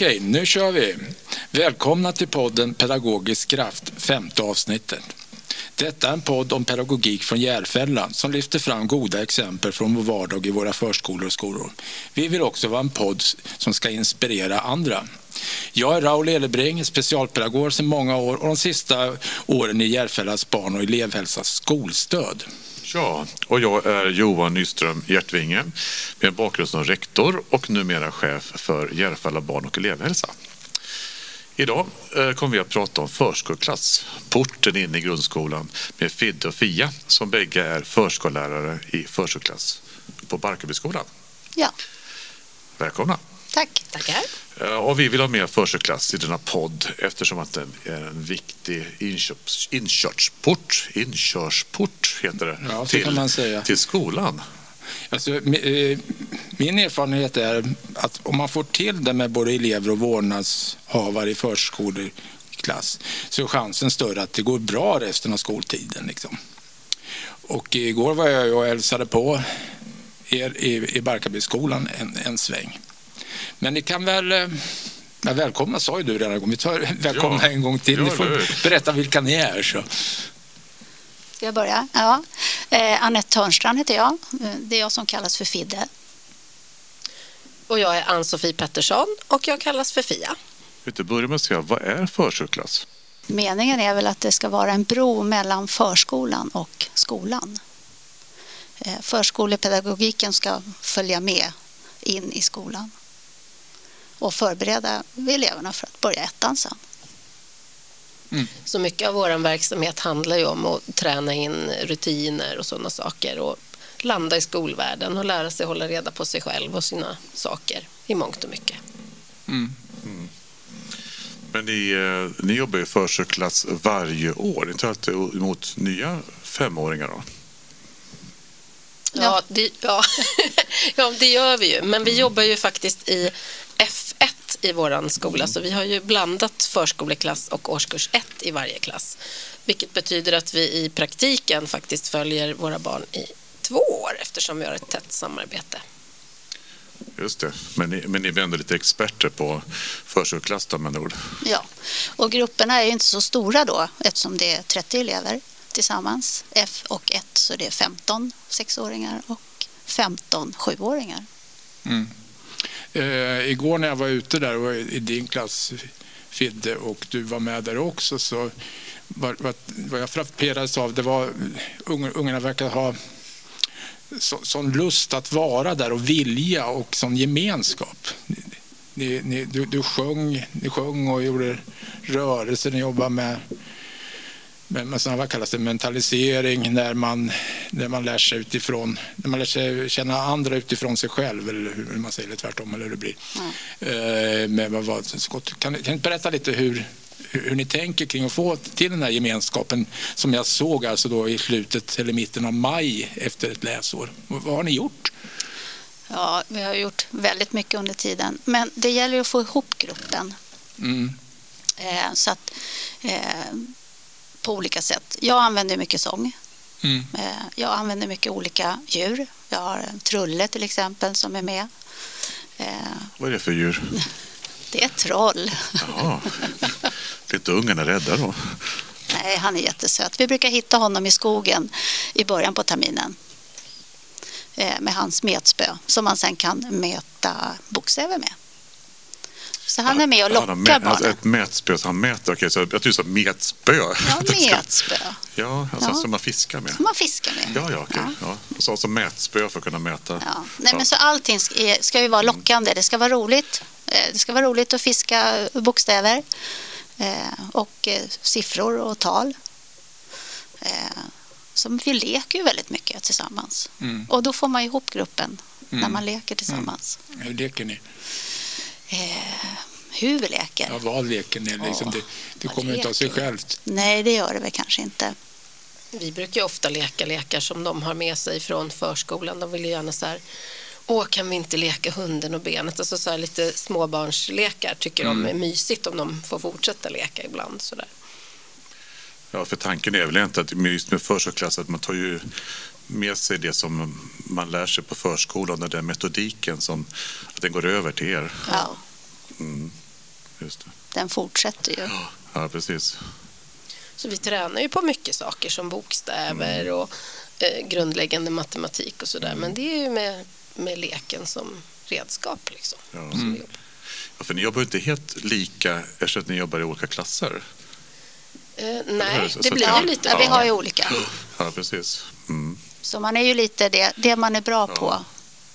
Okej, nu kör vi. Välkomna till podden Pedagogisk kraft, femte avsnittet. Detta är en podd om pedagogik från Järfälla som lyfter fram goda exempel från vår vardag i våra förskolor och skolor. Vi vill också vara en podd som ska inspirera andra. Jag är Raul Elebring, specialpedagog sedan många år och de sista åren i Järfällas barn och elevhälsas skolstöd. Ja, och jag är Johan Nyström Hjärtvinge med en bakgrund som rektor och numera chef för Järfälla barn och elevhälsa. Idag eh, kommer vi att prata om förskoleklass, porten in i grundskolan med Fidde och Fia som bägge är förskollärare i förskoleklass på Barkarbyskolan. Ja, Välkomna! Tack. Tackar. Eh, Och vi vill ha med förskoleklass i denna podd eftersom att den är en viktig inköps, inkörsport, inkörsport heter det, Ja, så kan man säga. till skolan. Alltså, eh, min erfarenhet är att om man får till det med både elever och vårdnadshavare i förskoleklass så är chansen större att det går bra resten av skoltiden. Liksom. Och igår var jag och hälsade på er i, i Barkarbyskolan en, en sväng. Men ni kan väl... eh, Ja, välkomna sa ju du redan en. Vi tar välkomna Ja, en gång till. Ni får berätta vilka ni är. Så. Ska jag börja? Ja. Eh, Anette Törnstrand heter jag. Det är jag som kallas för Fidde. Och jag är Ann-Sofie Pettersson och jag kallas för Fia. Du, börja med att säga, vad är förskoleklass? Meningen är väl att det ska vara en bro mellan förskolan och skolan. Eh, Förskolepedagogiken ska följa med in i skolan och förbereda eleverna för att börja ettan sen. Så mycket av vår verksamhet handlar ju om att träna in rutiner och sådana saker och landa i skolvärlden och lära sig hålla reda på sig själv och sina saker i mångt och mycket. Men ni, eh, ni jobbar i förskoleklass varje år. Ni tar alltid emot nya femåringar då? Ja, det, ja. ja, det gör vi ju. Men vi jobbar ju faktiskt i F1 i vår skola. Så vi har ju blandat förskoleklass och årskurs 1 i varje klass. Vilket betyder att vi i praktiken faktiskt följer våra barn i två år eftersom vi har ett tätt samarbete. Just det. Men ni, men ni är ändå lite experter på förskoleklass då med ord. Ja, och grupperna är ju inte så stora då eftersom det är 30 elever tillsammans. F och 1 så det är 15 sexåringar och 15 sjuåringar. Eh, igår när jag var ute där och i din klass, Fidde, och du var med där också så vad, vad, vad jag frapperades av det var unga, ungarna verkar ha så, sån lust att vara där och vilja och sån gemenskap. Ni, ni, du, du sjöng, ni sjöng och gjorde rörelser, ni jobbade med med såna, vad kallas det, mentalisering när man, när man lär sig utifrån, när man lär sig känna andra utifrån sig själv eller hur man säger, eller tvärtom eller hur det blir. Eh, med, vad, vad, kan, kan du berätta lite hur, hur, ni tänker kring att få till den här gemenskapen som jag såg alltså då i slutet eller mitten av maj efter ett läsår. Vad, har ni gjort? Ja, vi har gjort väldigt mycket under tiden. Men det gäller att få ihop gruppen. Mm. Eh, så att, eh, på olika sätt. Jag använder mycket sång. Mm. Eh, jag använder mycket olika djur. Jag har en trulle till exempel som är med. Eh, Vad är det för djur? det är ett troll. Jaha. Lite ungarna rädda då? Nej, han är jättesöt. Vi brukar hitta honom i skogen i början på terminen eh, med hans metspö som man sen kan mäta bokstäver med. Så han är med och Han har lockar mä- alltså barnen. ett mätspö, så han mäter. Okej, så jag sa metspö. Ja, metspö Ja, alltså Ja. som man fiskar med. som man fiskar med. Ja, ja, okej. Ja. Och så alltså mätspö för att kunna mäta. Ja. Nej, men så allting ska, ju vara lockande. Det ska vara roligt. Eh, Det ska vara roligt att fiska bokstäver eh, och eh, siffror och tal. Så vi leker ju väldigt mycket tillsammans. Mm. Och då får man ihop gruppen när Mm. man leker tillsammans. Hur leker ni? Eh, hur vi leker? Ja, vad leker ni? Liksom, Ja, det det kommer inte av sig självt. Nej, det gör det väl kanske inte. Vi brukar ju ofta leka lekar som de har med sig från förskolan. De vill ju gärna så här, åh kan vi inte leka hunden och benet? Alltså så här lite småbarnslekar tycker de är mysigt om de får fortsätta leka ibland. Så där. Ja, för tanken är väl inte att med- just med förskoleklass att man tar ju med sig det som man lär sig på förskolan, den där metodiken som att den går över till er. Ja. Mm. Just det. Den fortsätter ju. Ja, precis. Så vi tränar ju på mycket saker som bokstäver och eh, grundläggande matematik och sådär. Men det är ju med, med leken som redskap. Liksom, Ja. som vi jobbar. Ja, för ni jobbar ju inte helt lika eftersom att ni jobbar i olika klasser. Eh, nej, det så blir ju lite Ja, vi har ju olika. Ja, precis. Mm. Så man är ju lite det, det man är bra Ja. på.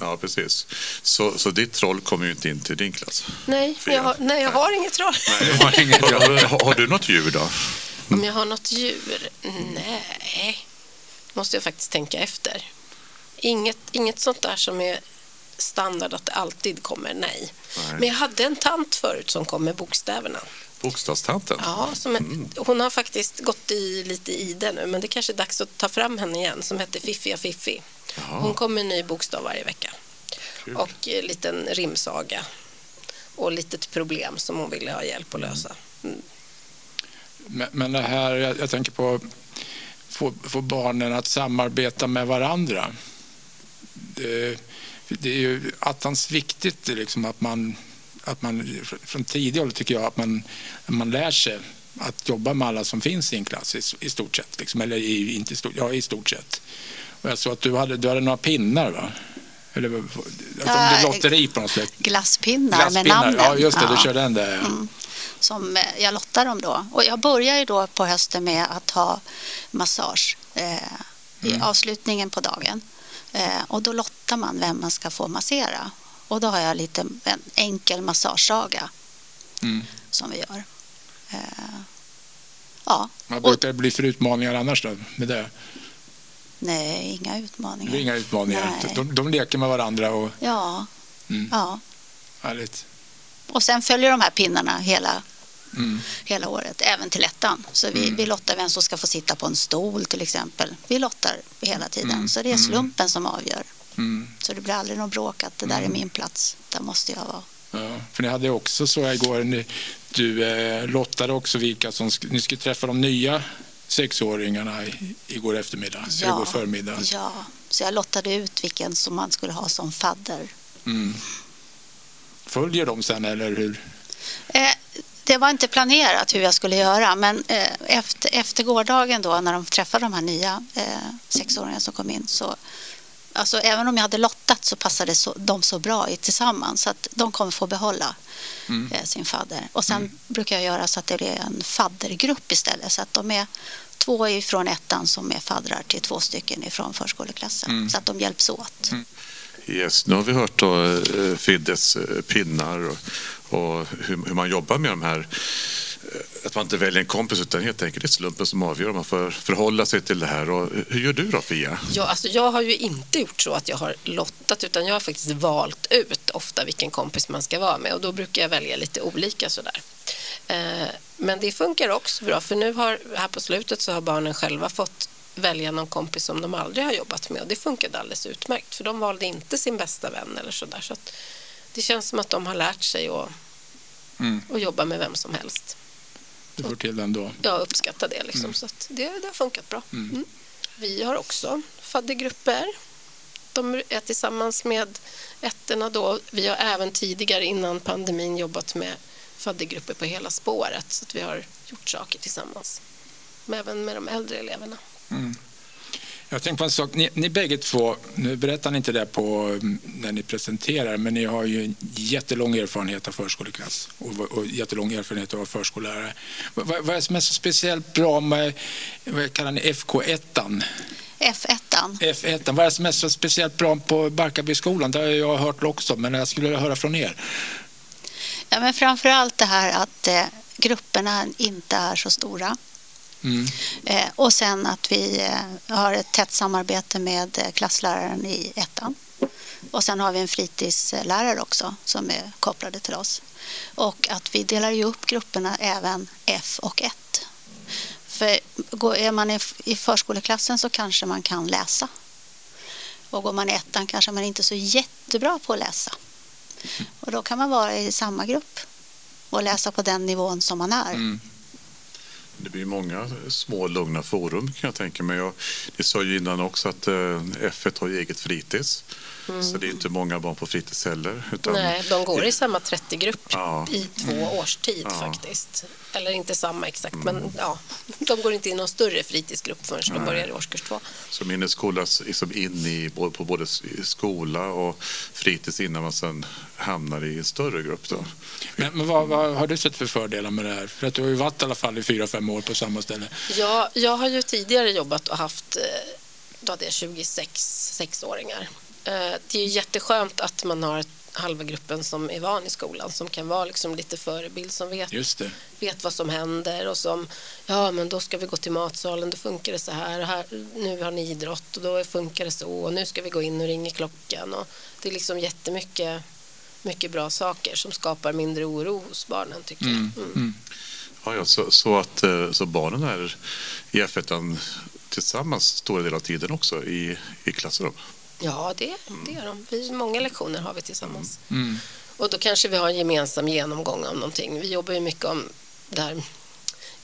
Ja, precis. Så, så ditt troll kommer ju inte in till din klass. Nej, jag har, nej, jag har inget roll. Nej. har inget har, har du något djur då? Om jag har något djur? Nej, måste jag faktiskt tänka efter. Inget, inget sånt där som är standard att det alltid kommer, nej. Nej. Men jag hade en tant förut som kom med bokstäverna. Bokstavstanten? Ja, som är, Mm. Hon har faktiskt gått i lite i det nu, men det kanske är dags att ta fram henne igen, som hette Fiffiga Fiffi. Jaha. Hon kom med en ny bokstav varje vecka. Kul. Och en liten rimsaga. Och litet problem som hon ville ha hjälp att lösa. Mm. Men, men det här, jag, jag tänker på få, få barnen att samarbeta med varandra. Det, det är ju attans viktigt liksom att man, att man från tidig ålder tycker jag att man, man lär sig att jobba med alla som finns i en klass i, i stort sett. Liksom, eller i, inte i stort, ja, i stort sett. Och jag såg att du hade, du hade några pinnar va? Eller det Ja, blev lotteri på något sätt. Glasspinnar, med namnen. Ja, just det, du Ja. körde den där. Mm. Som eh, jag lottar om då. Och jag börjar ju då på hösten med att ha massage eh, i Mm. avslutningen på dagen. Eh, och då lottar man vem man ska få massera. Och då har jag lite en enkel massagesaga Mm. som vi gör. Eh, ja, Vad brukar det bli för utmaningar annars då? Med det? nej, inga utmaningar. inga utmaningar. Nej. De, de leker med varandra och Ja, Mm. ja. härligt. Och sen följer de här pinnarna hela, Mm. hela året, även till ettan. Så vi, Mm. vi lottar vem som ska få sitta på en stol till exempel. Vi lottar hela tiden. Mm. Så det är Mm. slumpen som avgör. Mm. Så det blir aldrig något bråk att det där är Mm. min plats. Där måste jag vara. Ja, för ni hade också så igår, ni, du eh, lottade också vilka som ni skulle träffa de nya sexåringarna igår eftermiddag, eller igår förmiddag. ja, så jag lottade ut vilken som man skulle ha som fadder. Mm. Följer de sen eller hur? Eh, det var inte planerat hur jag skulle göra men eh, efter, efter gårdagen då när de träffade de här nya eh, sexåringarna som kom in så alltså, även om jag hade lottat så passade så, de så bra i tillsammans så att de kommer få behålla Mm. eh, sin fadder. Och sen brukar jag göra så att det blir en faddergrupp istället så att de är två ifrån ettan som är faddrar till två stycken ifrån förskoleklassen Mm. så att de hjälps åt. Yes, nu har vi hört då, eh, Fiddes eh, pinnar och, och hur, hur man jobbar med de här. Att man inte väljer en kompis utan helt enkelt det är slumpen som avgör om man får förhålla sig till det här. Och hur gör du då Fia? Ja, alltså jag har ju inte gjort så att jag har lottat utan jag har faktiskt valt ut ofta vilken kompis man ska vara med och då brukar jag välja lite olika sådär. Eh, Men det funkar också bra för nu har, här på slutet så har barnen själva fått välja någon kompis som de aldrig har jobbat med och det funkade alldeles utmärkt för de valde inte sin bästa vän eller sådär så att det känns som att de har lärt sig att, Mm. att jobba med vem som helst. Du får till den då. Jag uppskattar det liksom så att det, det har funkat bra. Mm. Mm. Vi har också faddergrupper. De är tillsammans med ettorna då. Vi har även tidigare innan pandemin jobbat med faddergrupper på hela spåret så att vi har gjort saker tillsammans. Men även med de äldre eleverna. Jag tänkte på en sak. Ni, ni bägge två, nu berättar ni inte det på, mm, när ni presenterar, men ni har ju en jättelång erfarenhet av förskoleklass och, och jättelång erfarenhet av förskollärare. Vad, vad vad är det som är så speciellt bra med, vad kallar ni FK1? F1 F1, vad är det som är så speciellt bra på Barkarbyskolan? Det har jag hört också, men jag skulle vilja höra från er. Ja, men framför allt det här att eh, grupperna inte är så stora. Mm. Eh, och sen att vi eh, har ett tätt samarbete med eh, klassläraren i ettan. Och sen har vi en fritidslärare också som är kopplade till oss. Och att vi delar ju upp grupperna även F och 1. För är man i- i förskoleklassen så kanske man kan läsa. Och går man i ettan kanske man inte är så jättebra på att läsa. Och då kan man vara i samma grupp och läsa på den nivån som man är. Mm. Det blir många små lugna forum kan jag tänka mig. Ni sa ju innan också att eh, F1 har eget fritids. Så det är inte många barn på fritids heller. Utan Nej, de går i samma 30-grupp Ja. i två års tid Ja. faktiskt. Eller inte samma exakt, men ja, de går inte i någon större fritidsgrupp förrän de börjar i årskurs två. Så min är skolas liksom in i, på både skola och fritids innan man sen hamnar i en större grupp. Då. Men, men vad, vad har du sett för fördelar med det här? För att du har ju varit i alla fall i fyra, fem år på samma ställe. Ja, jag har ju tidigare jobbat och haft, eh, då hade jag 26 sexåringar. Eh, Det är jätteskönt att man har halva gruppen som är van i skolan som kan vara liksom lite förebild som vet vet vad som händer och som ja men då ska vi gå till matsalen, då funkar det så här, här nu har ni idrott och då funkar det så och nu ska vi gå in och ringa klockan och det är liksom jättemycket mycket bra saker som skapar mindre oro hos barnen tycker jag. Mm. Ja, ja, så, så att eh, så barnen är i F1 tillsammans stora delar av tiden också i, i klassrum. Ja, det, det är de. Vi, många lektioner har vi tillsammans. Mm. Och då kanske vi har en gemensam genomgång om någonting. Vi jobbar ju mycket om det här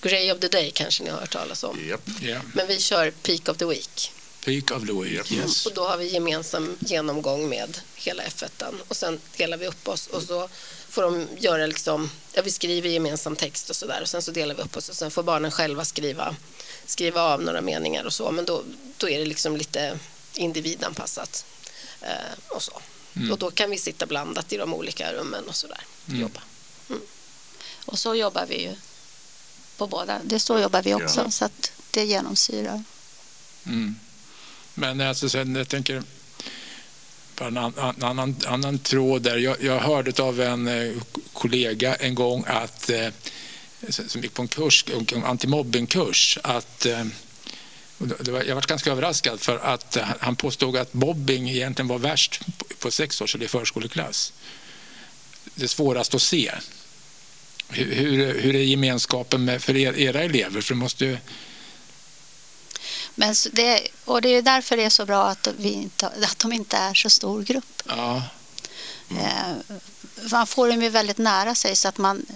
Grey of the Day kanske ni har hört talas om. Japp. Yeah. Men vi kör Peak of the Week. Peak of the week. Yes. Och då har vi gemensam genomgång med hela F1 och sen delar vi upp oss och så får de göra liksom, ja vi skriver gemensam text och sådär och sen så delar vi upp oss och sen får barnen själva skriva, skriva av några meningar och så men då, då är det liksom lite individanpassat eh, och så. Och då kan vi sitta blandat i de olika rummen och sådär. Jobba. Och så jobbar vi ju på båda. Det så jobbar vi också, Ja. så att det genomsyrar. Mm. Men alltså, sen, jag tänker på en an, an, annan, annan tråd där. Jag, jag hörde av en eh, kollega en gång att eh, som gick på en kurs, en antimobbingkurs, att var, jag var ganska överraskad för att eh, han påstod att mobbing egentligen var värst på, på sexårs eller i förskoleklass. Det svåraste att se. Hur, hur, hur är gemenskapen med, för er, era elever? För måste ju, Men det, och det är därför det är så bra att, vi inte, att de inte är så stor grupp. ja, Eh, man får dem ju väldigt nära sig så att man,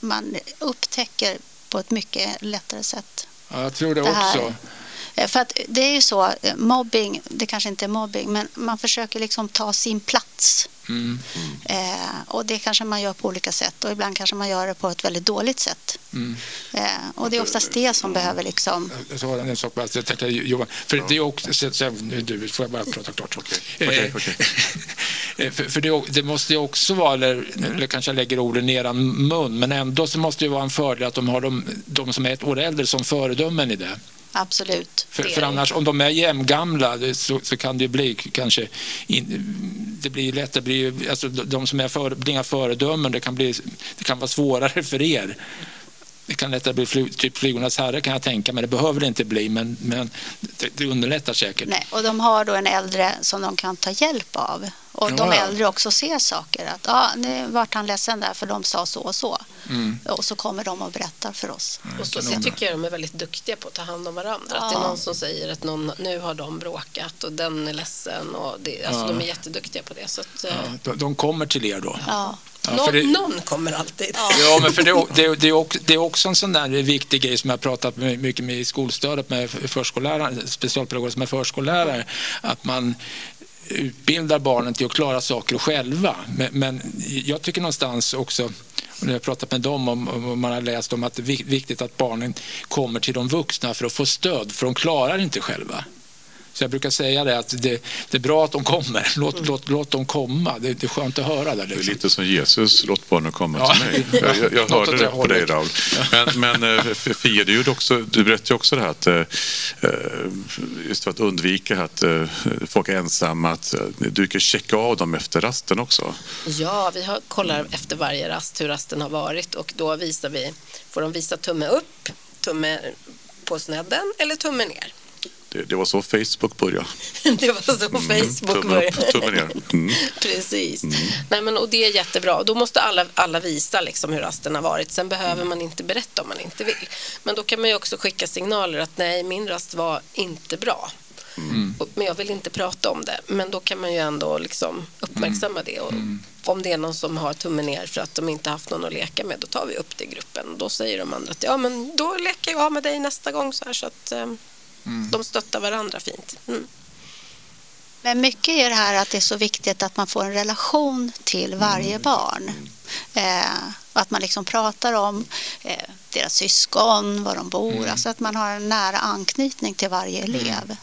man upptäcker på ett mycket lättare sätt. ja, jag tror det, Det också. Eh, För att det är ju så, mobbing, det kanske inte är mobbing, men man försöker liksom ta sin plats. Mm. Eh, och det kanske man gör på olika sätt och ibland kanske man gör det på ett väldigt dåligt sätt. Mm. Eh, och det är oftast det som behöver liksom... Jag sa en sak bara, jag tänkte, Johan, för det är också, så, så, nu, du, får jag bara prata klart? Eh, okej. eh, för för det, det måste ju också vara, eller, eller kanske jag lägger orden i eran mun, men ändå så måste det vara en fördel att de har de, de som är ett år äldre som föredömen i det. Absolut. För, för annars, om de är jämngamla så, så kan det ju bli kanske, in, det blir lätt, det blir, alltså, de som är för, inga föredömen, det kan, bli, det kan vara svårare för er. Det kan lättare bli fly, typ Flygornas herre kan jag tänka mig, det behöver det inte bli, men, men det, det underlättar säkert. Nej, och de har då en äldre som de kan ta hjälp av. Och de Ja, ja. äldre också ser saker. Att ah, nu vart han ledsen där för de sa så och så. Mm. Och så kommer de och berättar för oss. Och så, så tycker jag de är väldigt duktiga på att ta hand om varandra. Att det är Ja. någon som säger att någon, nu har de bråkat och den är ledsen. Och det, alltså Ja. De är jätteduktiga på det. Så att, eh, Ja, de, de kommer till er då? Ja. Ja, det- någon kommer alltid. Ja, men för det, det, det, är också, det är också en sån där viktig grej som jag har pratat med, mycket med i skolstödet med förskollärare, specialpedagoger som är förskollärare, att man utbildar barnen till att klara saker själva. Men, men jag tycker någonstans också, och när jag har pratat med dem om, om man har läst om att det är viktigt att barnen kommer till de vuxna för att få stöd, för de klarar inte själva. Så jag brukar säga det att det, det är bra att de kommer, låt, låt, låt dem komma. Det, det är skönt att höra det. Det är Liksom. lite som Jesus, låt barnen komma Ja. till mig. Jag, jag, jag hörde det det på dig. Raul. Men, men eh, Fia, du, också, du berättade ju också det här att eh, eh, just för att undvika att folk är ensamma, att du brukar checka av dem efter rasten också. Ja, vi har, kollar efter varje rast hur rasten har varit och då visar vi, får de visa tumme upp, tumme på snedden eller tumme ner. Det, det var så Facebook började. Det var så Facebook tumme upp, började. tumme ner. Mm. Precis. Nej, men, och det är jättebra. Då måste alla, alla visa liksom, hur rasten har varit. Sen behöver man inte berätta om man inte vill. Men då kan man ju också skicka signaler att nej, min rast var inte bra. Och, men jag vill inte prata om det. Men då kan man ju ändå liksom uppmärksamma det. Och Om det är någon som har tummen ner för att de inte haft någon att leka med, då tar vi upp det i gruppen. Då säger de andra att ja, men då leker jag med dig nästa gång. Så, här, så att eh, de stöttar varandra fint. Mm. Men mycket är det här att det är så viktigt att man får en relation till varje Mm. barn. Eh, att man liksom pratar om eh, deras syskon, var de bor. Mm. Alltså att man har en nära anknytning till varje elev.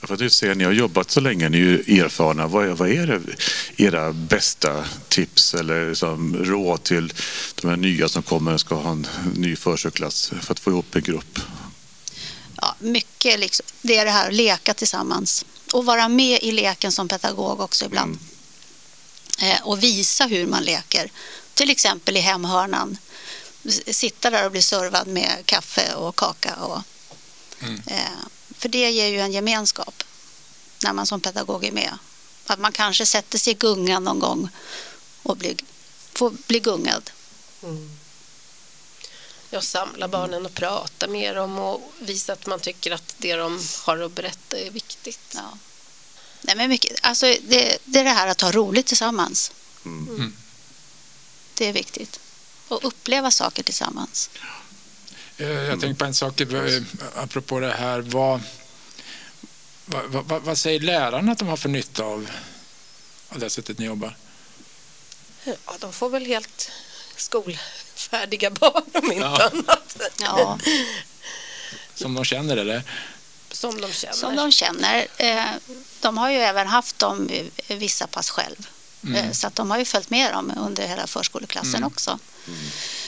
Ja, För du säger, ni har jobbat så länge, ni är ju erfarna. Vad är, vad är det, era bästa tips eller liksom råd till de här nya som kommer och ska ha en ny förskoleklass för att få ihop en grupp? Mycket liksom, det är det här att leka tillsammans. Och vara med i leken som pedagog också ibland. Eh, och visa hur man leker. Till exempel i hemhörnan. Sitta där och bli servad med kaffe och kaka. Och, eh, för det ger ju en gemenskap när man som pedagog är med. Att man kanske sätter sig i gungan någon gång och blir, får bli gungad. Jag samlar barnen och prata med dem och visa att man tycker att det de har att berätta är viktigt. Ja. Nej, men mycket, alltså det, det är det här att ha roligt tillsammans. Mm. Det är viktigt. Och uppleva saker tillsammans. Eh, Jag tänkte på en sak eh, apropå det här. Vad, vad, vad, vad säger lärarna att de har för nytta av, av det sättet ni jobbar? Ja, de får väl helt skolfärdiga barn om inte Ja. annat. Ja, Som de känner eller? Som de känner. som de känner. Eh, De har ju även haft dem vissa pass själv. Eh, Så att de har ju följt med dem under hela förskoleklassen också.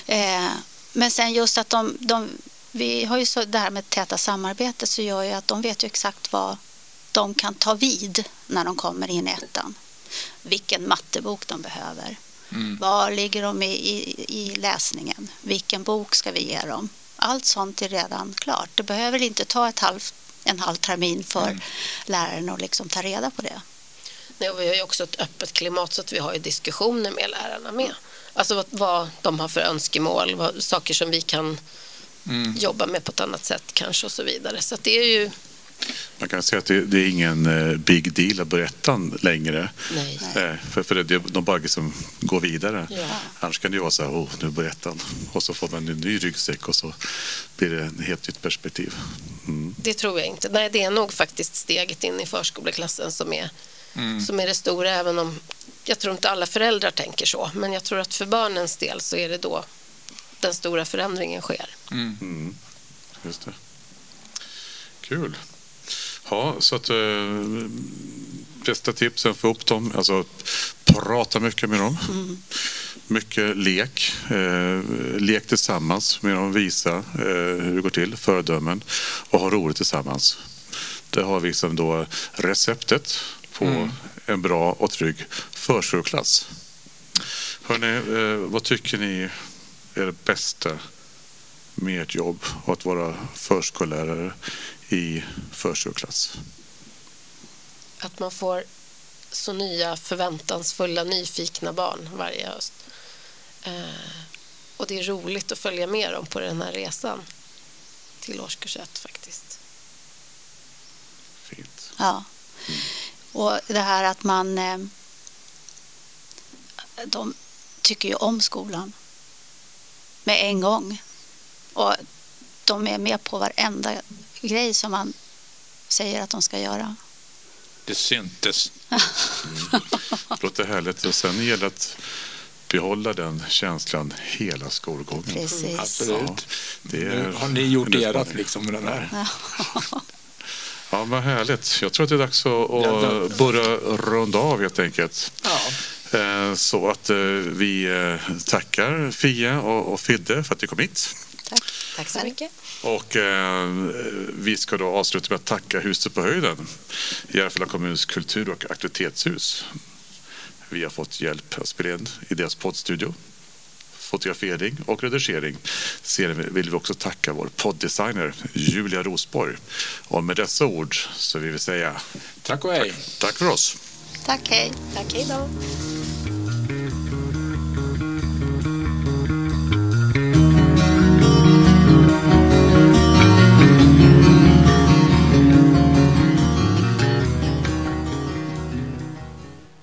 Eh, Men sen just att de, de vi har ju så det här med täta samarbete så gör ju att de vet ju exakt vad de kan ta vid när de kommer in i ettan. Vilken mattebok de behöver. Var ligger de i, i, i läsningen? Vilken bok ska vi ge dem? Allt sånt är redan klart. Det behöver inte ta ett halvt, en halv termin för läraren att liksom ta reda på det. Nej, och vi har ju också ett öppet klimat så att vi har ju diskussioner med lärarna med. Alltså vad, vad de har för önskemål, vad, saker som vi kan jobba med på ett annat sätt kanske och så vidare. Så att det är ju, Man kan säga att det, det är ingen eh, big deal att berätta längre. nej. Eh, För, för det, det, de bara liksom går vidare. Ja. Annars kan det ju vara så här, oh, nu berättar han. Och så får man en ny ryggsäck och så blir det ett helt nytt perspektiv. Mm. Det tror jag inte. Nej, det är nog faktiskt steget in i förskoleklassen som är, som är det stora, även om jag tror inte alla föräldrar tänker så. Men jag tror att för barnens del så är det då den stora förändringen sker. Mm. Just det. Kul. Ja, så att eh, bästa tipsen få upp dem, alltså prata mycket med dem. Mycket lek, eh, lek tillsammans med dem, visa eh, hur det går till, föredömen och ha roligt tillsammans. Det har vi liksom då receptet på en bra och trygg förskoleklass. Hörrni, eh, vad tycker ni är det bästa med ert jobb och att vara förskollärare i förskoleklass? Att man får så nya, förväntansfulla, nyfikna barn varje höst. Eh, och det är roligt att följa med dem på den här resan till årskurs ett faktiskt. Fint. Ja. Och det här att man... eh, De tycker ju om skolan med en gång. Och de är med på varenda grej som man säger att de ska göra. Det syntes. Det låter härligt. Och sen gäller det att behålla den känslan hela skolgången. Precis. Absolut. Det Nu är har ni gjort ert liksom med den här. Ja, vad härligt. Jag tror att det är dags att, Ja, att börja runda av helt enkelt. Ja. Eh, Så att eh, vi eh, tackar Fia och och Fidde för att ni kom hit. Tack. Tack så mycket. Och eh, vi ska då avsluta med att tacka Huset på höjden, Järfälla kommuns kultur och aktivitetshus. Vi har fått hjälp att spela in i deras poddstudio. Fotografering och redigering. Sen vill vi också tacka vår podddesigner Julia Rosborg. Och med dessa ord så vill vi säga Tack och hej. tack för oss. Tack, hej. Tack, hej då.